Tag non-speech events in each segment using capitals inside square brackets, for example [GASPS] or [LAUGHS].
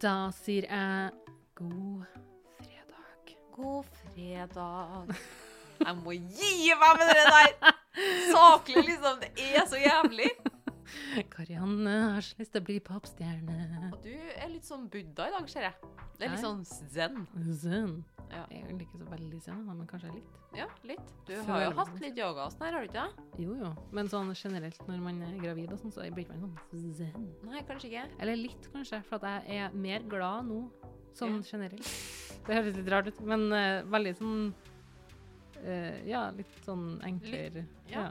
Da sier jeg god fredag. God fredag. Jeg må gi meg med det der! Saklig, liksom. Det er så jævlig. Karianne har så lyst til å bli popstjerne. Og du er litt sånn buddha i dag, ser jeg. Det er litt sånn zen. Zen. Ja. Jeg er ikke så veldig zen, men kanskje litt. Ja, litt. Du Føler har jo hatt litt yoga og sånn her, har du ikke det? Jo, jo. Men sånn generelt når man er gravid og sånn, så blir man sånn zen. Nei, kanskje ikke. Eller litt, kanskje, for jeg er mer glad nå, sånn Ja. generelt. Det høres litt rart ut, men uh, veldig sånn eh, Ja, litt sånn enklere. ja. ja.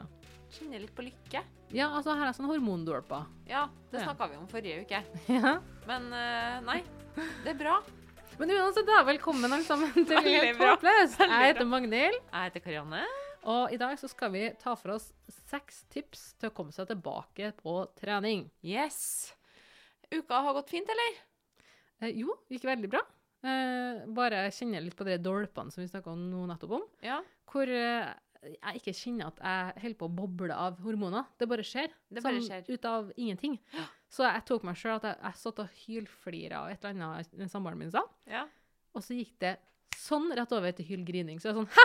Kjenner litt på lykke. ja, altså her er sånn hormondålper. Ja, det Ja. snakka vi om forrige uke. [LAUGHS] ja. Men uh, nei, det er bra. Men uansett, da, velkommen alle sammen [LAUGHS] til Helt håpløst. Jeg heter. Magnhild, Jeg heter Karianne. og i dag så skal vi ta for oss seks tips til å komme seg tilbake på trening. Yes. Uka har gått fint, eller? Eh, jo, gikk veldig bra. Eh, bare kjenner litt på de dolpene som vi snakka om nå nettopp om. Ja. hvor eh, jeg ikke kjenner at jeg holder på å boble av hormoner. Det bare skjer. Det bare Sånn skjer. Ut av ingenting. Så jeg tok meg sjøl at jeg, jeg satt og hylflira av et eller annet samboeren min sa, ja. og så gikk det sånn rett over til hylgrining. Så jeg er sånn ha,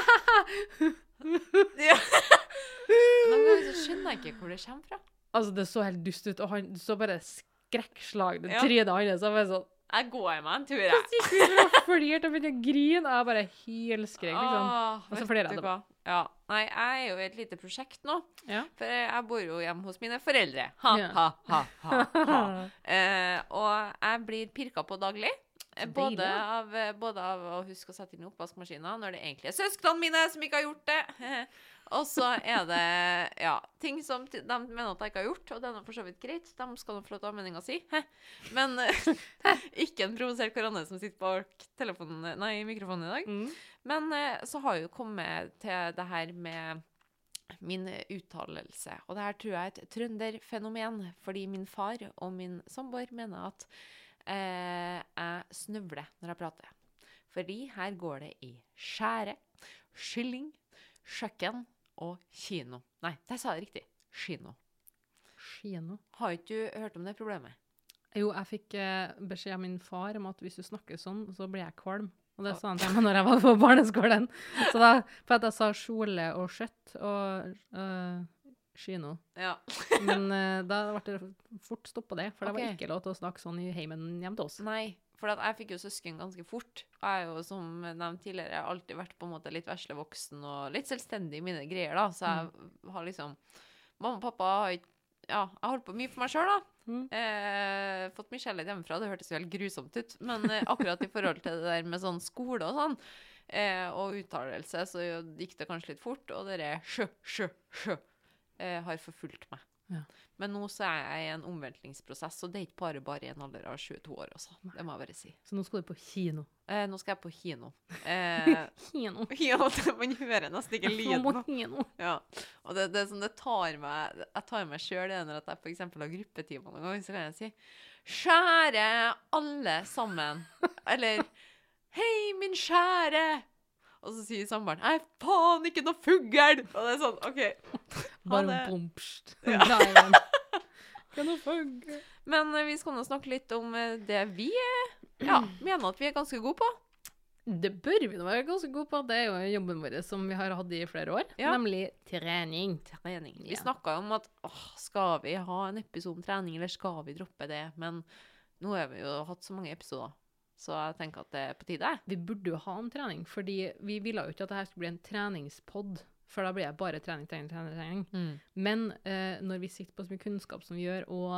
Noen ganger så skjønner jeg ikke hvor det kommer fra. Altså, det så helt dust ut, og han så bare skrekkslagne Ja. trynet hans. Så jeg bare sånn Jeg går meg en tur, Så jeg. vi og flirte og begynte å grine, jeg bare helskrek, liksom. Åh, Og så flirer jeg Ja. Nei, jeg er jo i et lite prosjekt nå. Ja. For jeg bor jo hjemme hos mine foreldre. Ha, Ja. ha, ha, ha, ha. [LAUGHS] Eh, og jeg blir pirka på daglig. Både av, eh, både av å huske å sette inn i oppvaskmaskinen når det egentlig er søsknene mine som ikke har gjort det. [LAUGHS] og så er det ja, ting som de mener at jeg ikke har gjort, og det er for så vidt greit. De skal få lov til å ha meninga si. Men [LAUGHS] ikke en provosert Karianne som sitter bak telefonen, nei, mikrofonen i dag. Mm. Men eh, så har jeg jo kommet til det her med min uttalelse. Og det her tror jeg er et trønderfenomen, fordi min far og min samboer mener at eh, jeg snøvler når jeg prater. Fordi her går det i skjære, skylling, kjøkken og kino. Nei, der sa jeg det riktig. Kino. Kino. Har ikke du hørt om det problemet? Jo, jeg fikk eh, beskjed av min far om at hvis du snakker sånn, så blir jeg kvalm. Og det sa han til meg når jeg var på barneskolen. Så da, for at jeg sa kjole og skjøtt og uh, kino. Ja. Men eh, da ble det fort stopp på det, for det var ikke lov til å snakke sånn i heimen hjemme til oss. Nei, for jeg fikk jo søsken ganske fort. Og jeg er jo, som nevnt tidligere, alltid vært på en måte litt veslevoksen og litt selvstendig i mine greier, da. Så jeg har liksom Mamma og pappa har ikke Ja, jeg holdt på mye for meg sjøl, da. Mm. Eh, fått mye kjærlighet hjemmefra. Det hørtes jo helt grusomt ut. Men eh, akkurat i forhold til det der med sånn skole og sånn, eh, og uttalelse, så gikk det kanskje litt fort. Og det derre sjø, sjø, sjø eh, har forfulgt meg. Ja. Men nå så er jeg i en omveltningsprosess, og det er ikke bare bare i en alder av 22 år, altså. Det må jeg bare si. Så nå skal du på kino. Eh, nå skal jeg på kino. [LAUGHS] Eh, Kino. [LAUGHS] ja, man hører nesten ikke [LAUGHS] lyden. Ja. Og det, det, er sånn, det tar meg Jeg tar meg sjøl i når jeg f.eks. har gruppetimer noen ganger, så kan jeg si Skjære alle sammen. Eller Hei, min skjære. Og så sier samboeren Nei, faen, ikke noe fugl! Og det er sånn, OK. Bare bomst. [LAUGHS] Ja. [LAUGHS] Men eh, vi skal nå snakke litt om eh, det vi eh, ja, [CLEARS THROAT] mener at vi er ganske gode på. Det bør vi nå være ganske gode på. Det er jo jobben vår som vi har hatt i flere år, Ja. nemlig trening. trening. Vi Ja. snakka om at åh, skal vi ha en episode om trening, eller skal vi droppe det? Men nå har vi jo hatt så mange episoder, så jeg tenker at det er på tide. Vi burde jo ha om trening, fordi vi ville jo ikke at dette skulle bli en treningspod, for da blir det bare trening, trening, trening. trening. Men eh, når vi sitter på så mye kunnskap som vi gjør, og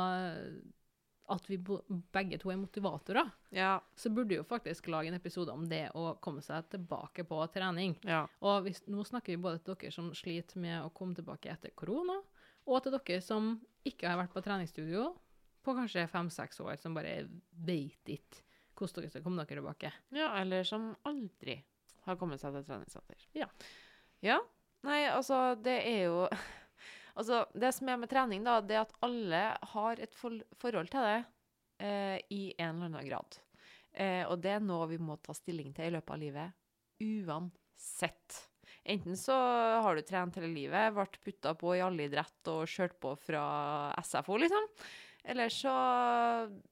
at vi begge to er motivatorer, Ja. så burde vi jo faktisk lage en episode om det å komme seg tilbake på trening. ja. Og hvis, nå snakker vi både til dere som sliter med å komme tilbake etter korona, og til dere som ikke har vært på treningsstudio på kanskje fem-seks år, som bare vet ikke hvordan dere skal komme dere tilbake. Ja, eller som aldri har kommet seg til treningssenter. Ja. Ja. Nei, altså, det er jo [LAUGHS] Altså, det som er med trening, da, det er at alle har et for forhold til det eh, i en eller annen grad. Eh, og det er noe vi må ta stilling til i løpet av livet, uansett. Enten så har du trent hele livet, vært putta på i alle idrett og kjørt på fra SFO, liksom. Eller så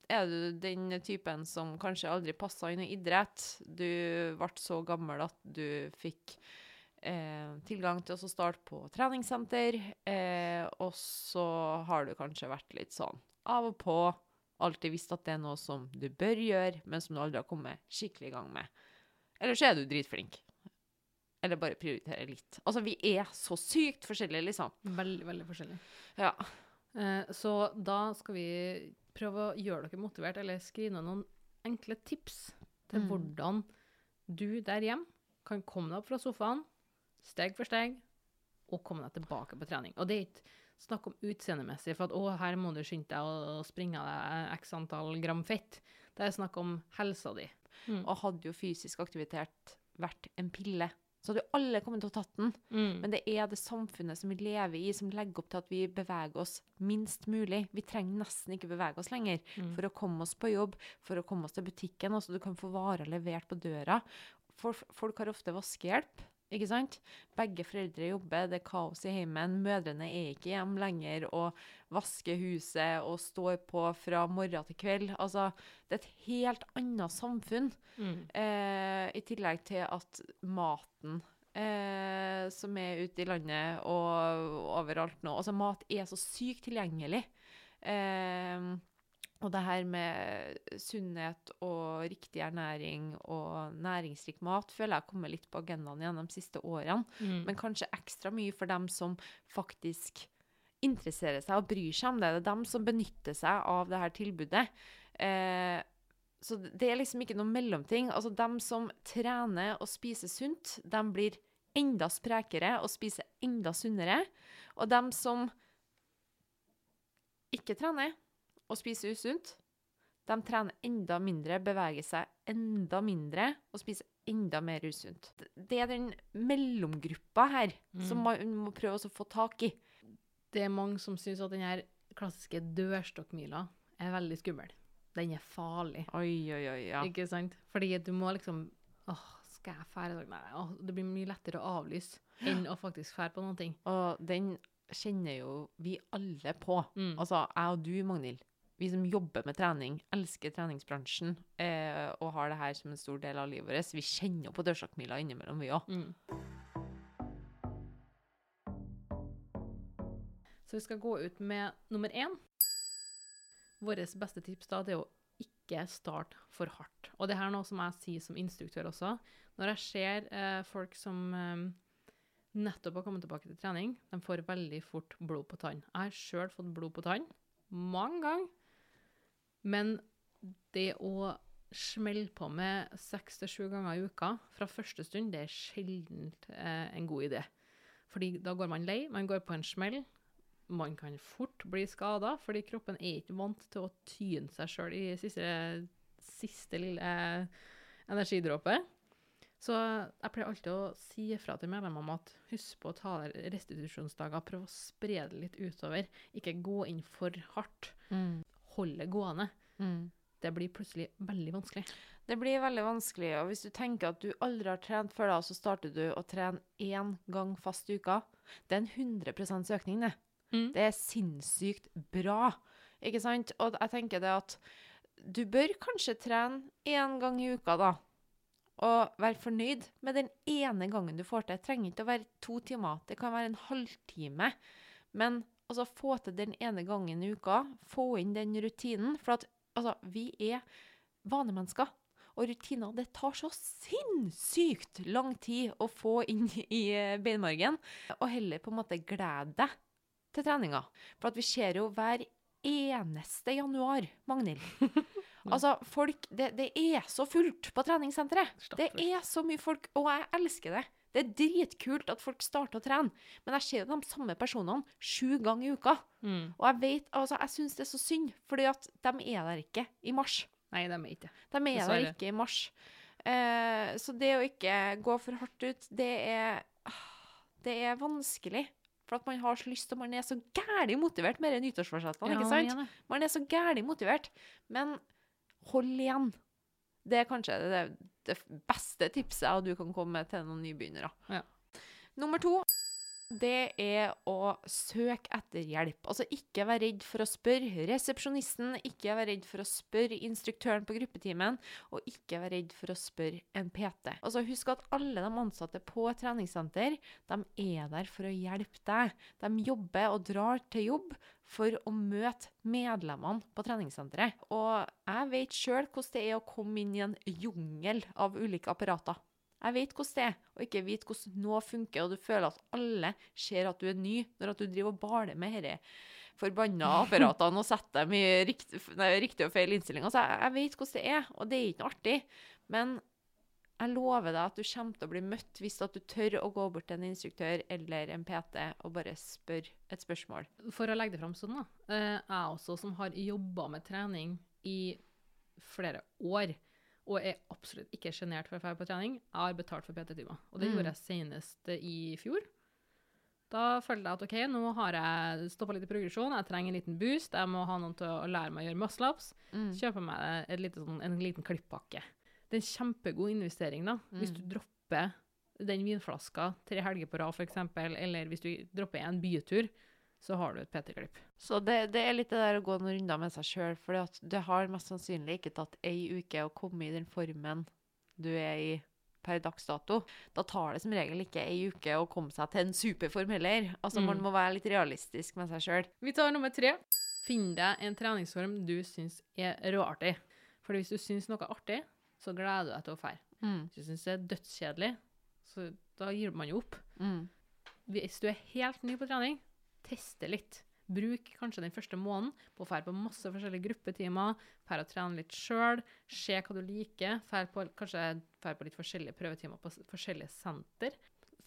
er du den typen som kanskje aldri passa inn i idrett. Du ble så gammel at du fikk eh, tilgang til å starte på treningssenter. Eh, og så har du kanskje vært litt sånn av og på. Alltid visst at det er noe som du bør gjøre, men som du aldri har kommet skikkelig i gang med. Eller så er du dritflink. Eller bare prioriterer litt. Altså, vi er så sykt forskjellige, liksom. Veldig, veldig forskjellige. Ja. Eh, så da skal vi prøve å gjøre dere motivert, eller skrive ned noen enkle tips til Mm. hvordan du der hjemme kan komme deg opp fra sofaen, steg for steg, og komme deg tilbake på trening. Og det er ikke snakk om utseendemessig, for at å, her må du skynde deg å springe av deg x antall gram fett. Det er snakk om helsa di. Mm. Og hadde jo fysisk aktivitet vært en pille, så hadde jo alle kommet til å tatt den. Mm. Men det er det samfunnet som vi lever i, som legger opp til at vi beveger oss minst mulig. Vi trenger nesten ikke bevege oss lenger Mm. for å komme oss på jobb, for å komme oss til butikken. Altså, du kan få varer levert på døra. Folk har ofte vaskehjelp. Ikke sant? Begge foreldre jobber, det er kaos i heimen. Mødrene er ikke hjemme lenger og vasker huset og står på fra morgen til kveld. Altså, det er et helt annet samfunn. Mm. Eh, I tillegg til at maten eh, som er ute i landet og overalt nå Altså, mat er så sykt tilgjengelig. Eh, og det her med sunnhet og riktig ernæring og næringsrik mat føler jeg kommer litt på agendaen igjen de siste årene. Mm. Men kanskje ekstra mye for dem som faktisk interesserer seg og bryr seg om det. Det er dem som benytter seg av det her tilbudet. Eh, så det er liksom ikke noe mellomting. Altså, dem som trener og spiser sunt, de blir enda sprekere og spiser enda sunnere. Og dem som ikke trener og spiser usunt, de trener enda mindre, beveger seg enda mindre og spiser enda mer usunt. Det er den mellomgruppa her som Mm. man må prøve å få tak i. Det er mange som syns at denne klassiske dørstokkmila er veldig skummel. Den er farlig. Oi, oi, oi, ja. Ikke sant? Fordi du må liksom Åh, skal jeg fære? Nei. Åh, det blir mye lettere å avlyse enn å faktisk fære på noen ting. Og den kjenner jo vi alle på. Mm. Altså, jeg og du, Magnhild. Vi som jobber med trening, elsker treningsbransjen eh, og har det her som en stor del av livet vårt. Vi kjenner på dørstokkmila innimellom, vi òg. Mm. Så vi skal gå ut med nummer én. Vårt beste tips da, det er å ikke starte for hardt. Og det her er noe som jeg sier som instruktør også. Når jeg ser eh, folk som eh, nettopp har kommet tilbake til trening, de får veldig fort blod på tann. Jeg har sjøl fått blod på tann mange ganger. Men det å smelle på med seks til sju ganger i uka fra første stund, det er sjelden eh, en god idé. Fordi da går man lei, man går på en smell. Man kan fort bli skada, fordi kroppen er ikke vant til å tyne seg sjøl i siste, siste lille energidråpe. Så jeg pleier alltid å si ifra til medlemmene om at husk på å ta restitusjonsdager, prøv å spre det litt utover. Ikke gå inn for hardt. Mm. Hold det gående. Mm. Det blir plutselig veldig vanskelig. Det blir veldig vanskelig, og hvis du tenker at du aldri har trent før da, så starter du å trene én gang fast i uka. Det er en 100 økning, det. Mm. Det er sinnssykt bra, ikke sant? Og jeg tenker det at du bør kanskje trene én gang i uka, da. Og være fornøyd med den ene gangen du får til. Det trenger ikke å være to timer, det kan være en halvtime. Men altså, få til den ene gangen i uka, få inn den rutinen. For at altså, vi er vanemennesker. Og rutiner, det tar så sinnssykt lang tid å få inn i eh, beinmargen. Og heller på en måte glede deg til treninga. For at vi ser jo hver eneste januar, Magnhild. [LAUGHS] altså, folk det, det er så fullt på treningssenteret. Det er så mye folk, og jeg elsker det. Det er dritkult at folk starter å trene, men jeg ser jo de samme personene sju ganger i uka. Mm. Og jeg vet, altså, jeg syns det er så synd, fordi at de er der ikke i mars. Nei, de er ikke. De er der ikke i mars. Eh, så det å ikke gå for hardt ut, det er ah, Det er vanskelig. For at man har så lyst, og man er så gæli motivert med de nyttårsforsettene. ikke sant? Ja. Man er så gæli motivert. Men hold igjen. Det er kanskje det, det beste tipset du kan komme med til noen nybegynnere. Ja. Nummer to det er å søke etter hjelp. Altså ikke være redd for å spørre resepsjonisten, ikke være redd for å spørre instruktøren på gruppetimen, og ikke være redd for å spørre en PT. Altså Husk at alle de ansatte på et treningssenter de er der for å hjelpe deg. De jobber og drar til jobb for å møte medlemmene på treningssenteret. Og jeg vet sjøl hvordan det er å komme inn i en jungel av ulike apparater. Jeg vet hvordan det er, og ikke vet hvordan noe funker, og du føler at alle ser at du er ny, når at du driver og baler med disse forbanna [LAUGHS] apparatene og setter dem i riktig, nei, riktig og feil innstilling. Altså, jeg, jeg, vet hvordan det er, og det er ikke noe artig. Men jeg lover deg at du kommer til å bli møtt hvis at du tør å gå bort til en instruktør eller en PT og bare spørre et spørsmål. For å legge det fram sånn, da. Eh, jeg også, som har jobba med trening i flere år, og er absolutt ikke sjenert for å dra på trening. Jeg har betalt for PT-timer. Og det mm. gjorde jeg senest i fjor. Da følte jeg at OK, nå har jeg stoppa litt i progresjon, jeg trenger en liten boost. Jeg må ha noen til å lære meg å gjøre muscle-ups. Mm. Kjøpe meg lite, sånn, en liten klippakke. Det er en kjempegod investering, da. Mm. Hvis du dropper den vinflaska tre helger på rad, f.eks., eller hvis du dropper en bytur, så har du et PT-klipp. Så det, det, er litt det der å gå noen runder med seg sjøl, for det har mest sannsynlig ikke tatt ei uke å komme i den formen du er i per dags dato. Da tar det som regel ikke ei uke å komme seg til en superform heller. Altså, mm. Man må være litt realistisk med seg sjøl. Vi tar nummer tre. Finn deg en treningsform du syns er råartig. For hvis du syns noe er artig, så gleder du deg til å dra. Mm. Hvis du syns det er dødskjedelig, så da gir man jo opp. Mm. Hvis du er helt ny på trening, teste litt. Bruk kanskje den første måneden på å dra på masse forskjellige gruppetimer, dra og trene litt sjøl, se hva du liker, på, kanskje dra på litt forskjellige prøvetimer på forskjellige senter.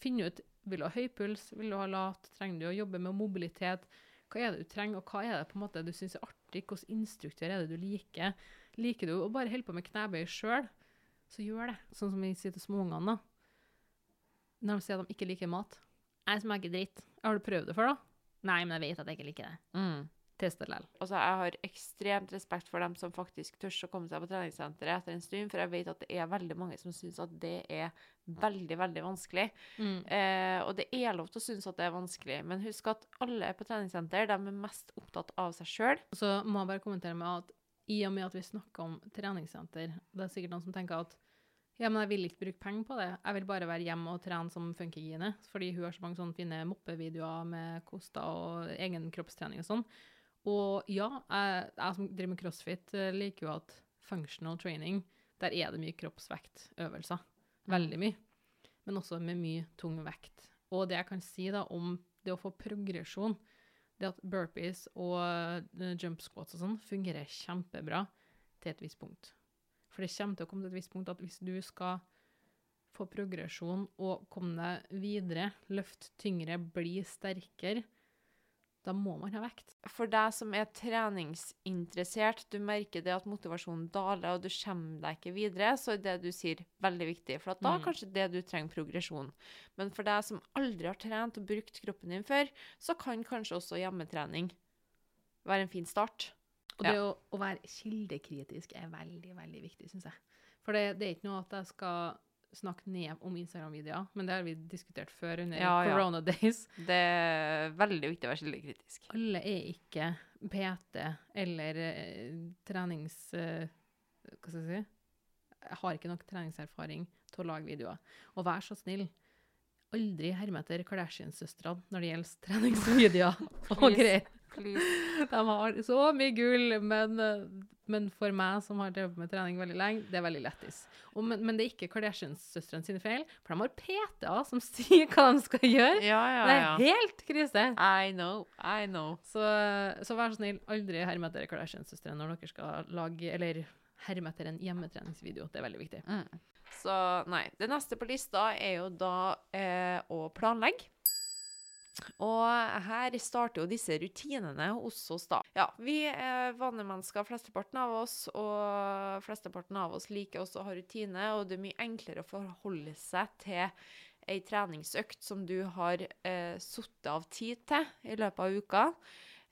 Finne ut vil du ha høy puls, vil du ha lat, trenger du å jobbe med mobilitet, hva er det du trenger, og hva er det på en måte du syns er artig, hvilken instruktør er det du liker. Liker du å bare holde på med knebøy sjøl, så gjør det. Sånn som vi sier til småungene, Når de sier at de ikke liker mat. Jeg smaker dritt. Har du prøvd det før, da? Nei, men jeg vet at jeg ikke liker det. Mm. Test det likevel. Altså, jeg har ekstremt respekt for dem som faktisk tør å komme seg på treningssenteret etter en stund, for jeg vet at det er veldig mange som syns at det er veldig, veldig vanskelig. Mm. Eh, og det er lov til å synes at det er vanskelig, men husk at alle på treningssenter de er mest opptatt av seg sjøl. Så må jeg bare kommentere med at i og med at vi snakker om treningssenter, det er sikkert noen som tenker at ja, men jeg vil ikke bruke penger på det. Jeg vil bare være hjemme og trene som Funkygine. Fordi hun har så mange sånne fine moppevideoer med koster og egen kroppstrening og sånn. Og ja, jeg, jeg, som driver med crossfit, eh, liker jo at functional training, der er det mye kroppsvektøvelser. Veldig mye. Men også med mye tung vekt. Og det jeg kan si da om det å få progresjon, det at burpees og eh, jump squats og sånn fungerer kjempebra til et visst punkt. For det kommer til å komme til et visst punkt at hvis du skal få progresjon og komme deg videre, løfte tyngre, bli sterkere, da må man ha vekt. For deg som er treningsinteressert, du merker det at motivasjonen daler, og du kommer deg ikke videre, så er det du sier, veldig viktig. For da er mm. kanskje det du trenger progresjon. Men for deg som aldri har trent og brukt kroppen din før, så kan kanskje også hjemmetrening være en fin start. Og det å, å, være kildekritisk er veldig, veldig viktig, syns jeg. For det, det, er ikke noe at jeg skal snakke ned om Instagram-videoer, men det har vi diskutert før under ja, Corona ja. Days. Det er veldig viktig å være kildekritisk. Alle er ikke PT eller eh, trenings... Eh, hva skal jeg si? Jeg har ikke nok treningserfaring til å lage videoer. Og vær så snill, aldri herme etter Kardashian-søstrene når det gjelder [LAUGHS] treningsvideoer og greier. [LAUGHS] De har så mye gull, men, men, for meg som har drevet med trening veldig lenge, det er veldig lettis. Men, men, det er ikke Kardashians-søstrene sine feil, for de har PTA som [LAUGHS] sier hva de skal gjøre. Ja, ja, det er helt krise. I know, I know. Så, så vær så snill, aldri herm etter Kardashians-søstrene når dere skal lage Eller herme etter en hjemmetreningsvideo. Det er veldig viktig. Mm. Så nei. Det neste på lista er jo da eh, å planlegge. Og her starter jo disse rutinene hos oss, da. Ja, vi er vanemennesker, flesteparten av oss, og flesteparten av oss liker også å ha rutine, og det er mye enklere å forholde seg til ei treningsøkt som du har eh, satt av tid til i løpet av uka.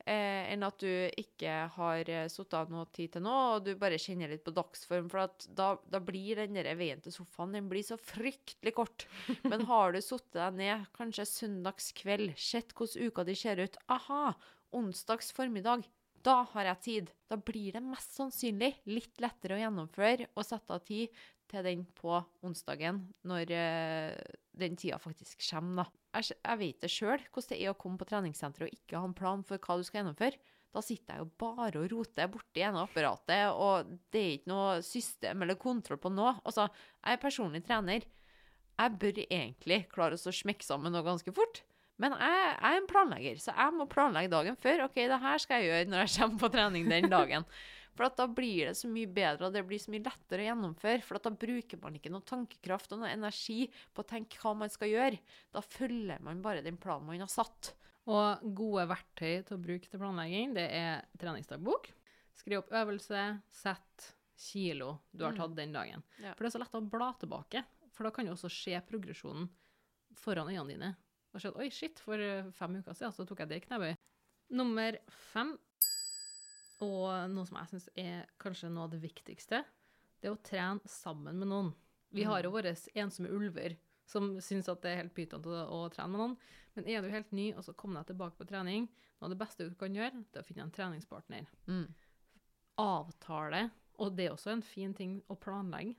Eh, enn at du ikke har eh, satt av noe tid til noe, og du bare kjenner litt på dagsform. For at da, da blir den der veien til sofaen den blir så fryktelig kort. [LAUGHS] Men har du satt deg ned kanskje søndagskveld, sett hvordan uka di ser ut Aha! Onsdags formiddag. Da har jeg tid. Da blir det mest sannsynlig litt lettere å gjennomføre og sette av tid til den på onsdagen, når uh, den tida faktisk kommer, da. Jeg, jeg vet det sjøl, hvordan det er å komme på treningssenteret og ikke ha en plan for hva du skal gjennomføre. Da sitter jeg jo bare og roter borti ene apparatet, og det er ikke noe system eller kontroll på noe. Altså, jeg er personlig trener. Jeg bør egentlig klare å smekke sammen noe ganske fort. Men jeg, jeg, er en planlegger, så jeg må planlegge dagen før. OK, det her skal jeg gjøre når jeg kommer på trening den dagen. [LAUGHS] For da blir det så mye bedre, og det blir så mye lettere å gjennomføre. For da bruker man ikke noe tankekraft og noe energi på å tenke hva man skal gjøre. Da følger man bare den planen man har satt. Og gode verktøy til å bruke til planlegging, det er treningsdagbok. Skriv opp øvelse, sett, kilo du har mm. tatt den dagen. Ja. For det er så lett å bla tilbake. For da kan du også se progresjonen foran øynene dine. Og se at oi, shit, for fem uker siden så tok jeg det knebøy. Nummer fem og noe som jeg syns er kanskje noe av det viktigste, det er å trene sammen med noen. Vi har jo mm. våre ensomme ulver som syns at det er helt pyton å, å, trene med noen. Men er du helt ny, og så kommer deg tilbake på trening, noe av det beste du kan gjøre, det er å finne en treningspartner. Mm. Avtale. Og det er også en fin ting å planlegge.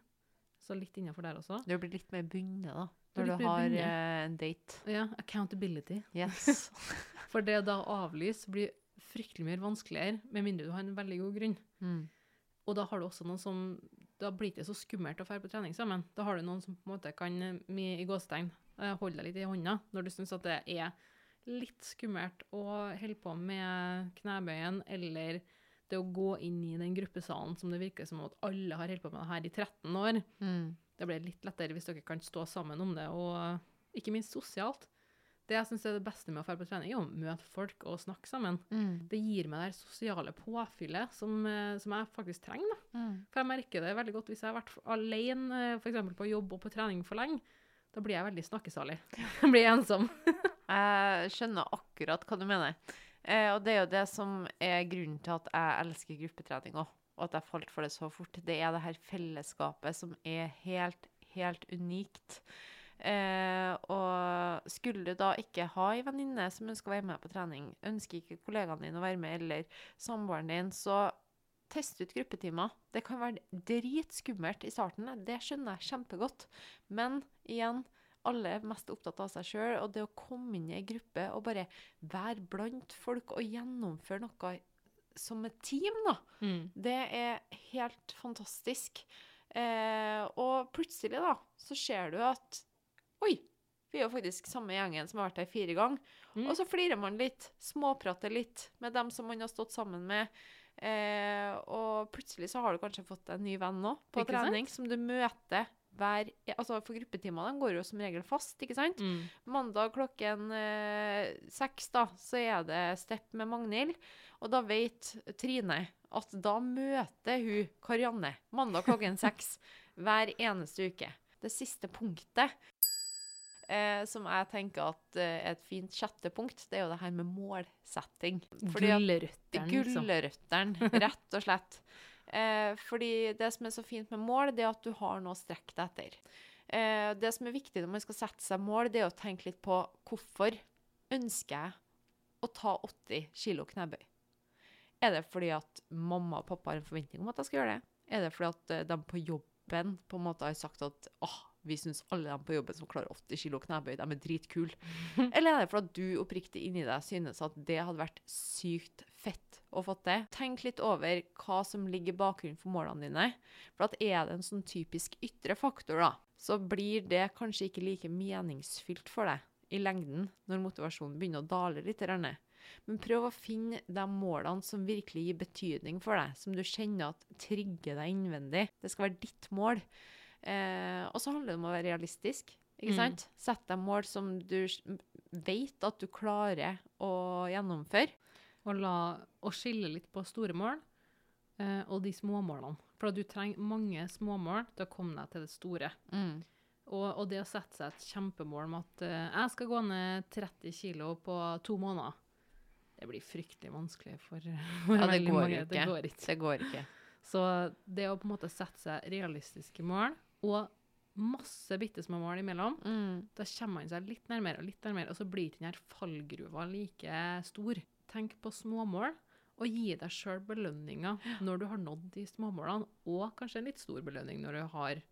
Så litt innafor der også. Du blir litt mer bundet, da. Når du har uh, en date. Ja. Accountability. Yes. [LAUGHS] For det å da avlyse blir fryktelig mye vanskeligere, med mindre du har en veldig god grunn. Mm. Og da har du også noen som Da blir det ikke så skummelt å dra på trening sammen. Da har du noen som på en måte kan, med, i gåstegn, eh, holde deg litt i hånda når du syns at det er litt skummelt å holde på med knebøyen eller det å gå inn i den gruppesalen som det virker som at alle har holdt på med det her i 13 år. Mm. Det blir litt lettere hvis dere kan stå sammen om det, og ikke minst sosialt. Det jeg synes er det beste med å dra på trening, er å møte folk og snakke sammen. Mm. Det gir meg det sosiale påfyllet som, eh, som jeg faktisk trenger. Mm. For jeg merker det veldig godt hvis jeg har vært alene f.eks. på jobb og på trening for lenge. Da blir jeg veldig snakkesalig. [LAUGHS] Jeg blir ensom. [LAUGHS] jeg skjønner akkurat hva du mener. Eh, og det er jo det som er grunnen til at jeg elsker gruppetrening òg. Og at jeg falt for det så fort. Det er det her fellesskapet som er helt, helt unikt. Eh, og skulle du da ikke ha ei venninne som ønsker å være med på trening, ønsker ikke kollegaen din å være med, eller samboeren din, så test ut gruppetimer. Det kan være dritskummelt i starten, det skjønner jeg kjempegodt. Men igjen, alle er mest opptatt av seg sjøl, og det å komme inn i ei gruppe og bare være blant folk og gjennomføre noe som et team, da, mm. det er helt fantastisk. Eh, og plutselig, da, så ser du at Oi, vi er jo faktisk samme gjengen som har vært her fire ganger. Mm. Og så flirer man litt, småprater litt med dem som man har stått sammen med. Eh, og plutselig så har du kanskje fått en ny venn nå på ikke trening, sant? som du møter hver Altså for gruppetimer går jo som regel fast, ikke sant? Mm. Mandag klokken eh, seks, da, så er det step med Magnhild. Og da vet Trine at da møter hun Karianne mandag klokken [LAUGHS] seks hver eneste uke. Det siste punktet eh, som jeg tenker at eh, er et fint sjette punkt, det er jo det her med målsetting. Gulrøtteren. Gulrøtteren, [LAUGHS] rett og slett. Eh, fordi det som er så fint med mål, det er at du har noe å strekke deg etter. Eh, det som er viktig når man skal sette seg mål, det er å tenke litt på hvorfor ønsker jeg å ta 80 kilo knebøy. Er det fordi at mamma og pappa har en forventning om at jeg skal gjøre det? Er det fordi at eh, de på jobben på en måte har sagt at åh, vi syns alle de på jobben som klarer 80 kilo knebøy, de er dritkule? Eller er det fordi du oppriktig inni deg synes at det hadde vært sykt fett å få til? Tenk litt over hva som ligger i bakgrunnen for målene dine. For at er det en sånn typisk ytre faktor, da, så blir det kanskje ikke like meningsfylt for deg i lengden når motivasjonen begynner å dale litt. Men prøv å finne de målene som virkelig gir betydning for deg, som du kjenner at trigger deg innvendig. Det skal være ditt mål. Eh, og så handler det om å være realistisk. ikke mm. sant? Sett deg mål som du vet at du klarer å gjennomføre. Og, la, og skille litt på store mål eh, og de små målene. For du trenger mange småmål til å komme deg til det store. Mm. Og, og, det å sette seg et kjempemål om at eh, jeg skal gå ned 30 kg på to måneder, Det blir fryktelig vanskelig for, [LAUGHS] for Ja, det går mange. Ikke. Det går ikke. Det går ikke. Så det å på en måte sette seg realistiske mål, og masse bitte små mål imellom, Mm. da kommer man seg litt nærmere og litt nærmere, og så blir ikke den her fallgruva like stor. Tenk på småmål, og gi deg sjøl belønninger når du har nådd de småmålene, og kanskje en litt stor belønning når du har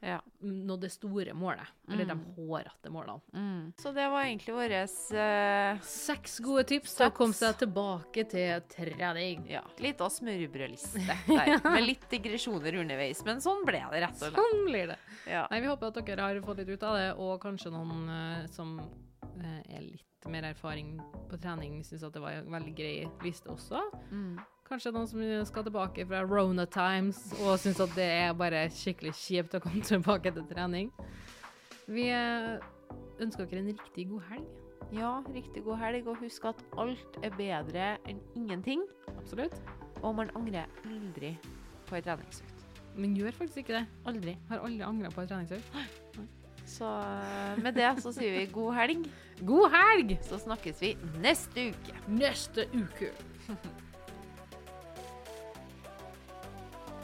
Ja. nådd det store målet, eller Mm. de hårete målene. Mm. Så det var egentlig våre uh, Seks gode tips til å komme seg tilbake til trening. ja, litt av smørbrødliste [LAUGHS] der, med litt digresjoner underveis. Men sånn ble det, rett og slett. Sånn blir det. Ja. Nei, Vi håper at dere har fått litt ut av det, og kanskje noen uh, som uh, er litt mer erfaring på trening, syns at det var en veldig grei liste også. Mm. Kanskje noen som skal tilbake fra Rona Times og syns at det er bare skikkelig kjipt å komme tilbake til trening. Vi eh, ønsker dere en riktig god helg. ja, riktig god helg, og husk at alt er bedre enn ingenting. Absolutt. Og man angrer aldri på ei treningsøkt. Men gjør faktisk ikke det. Aldri. Har aldri angra på ei treningsøkt. [GASPS] Så eh, med det så sier vi god helg. God helg! Så snakkes vi neste uke. Neste uke. [LAUGHS]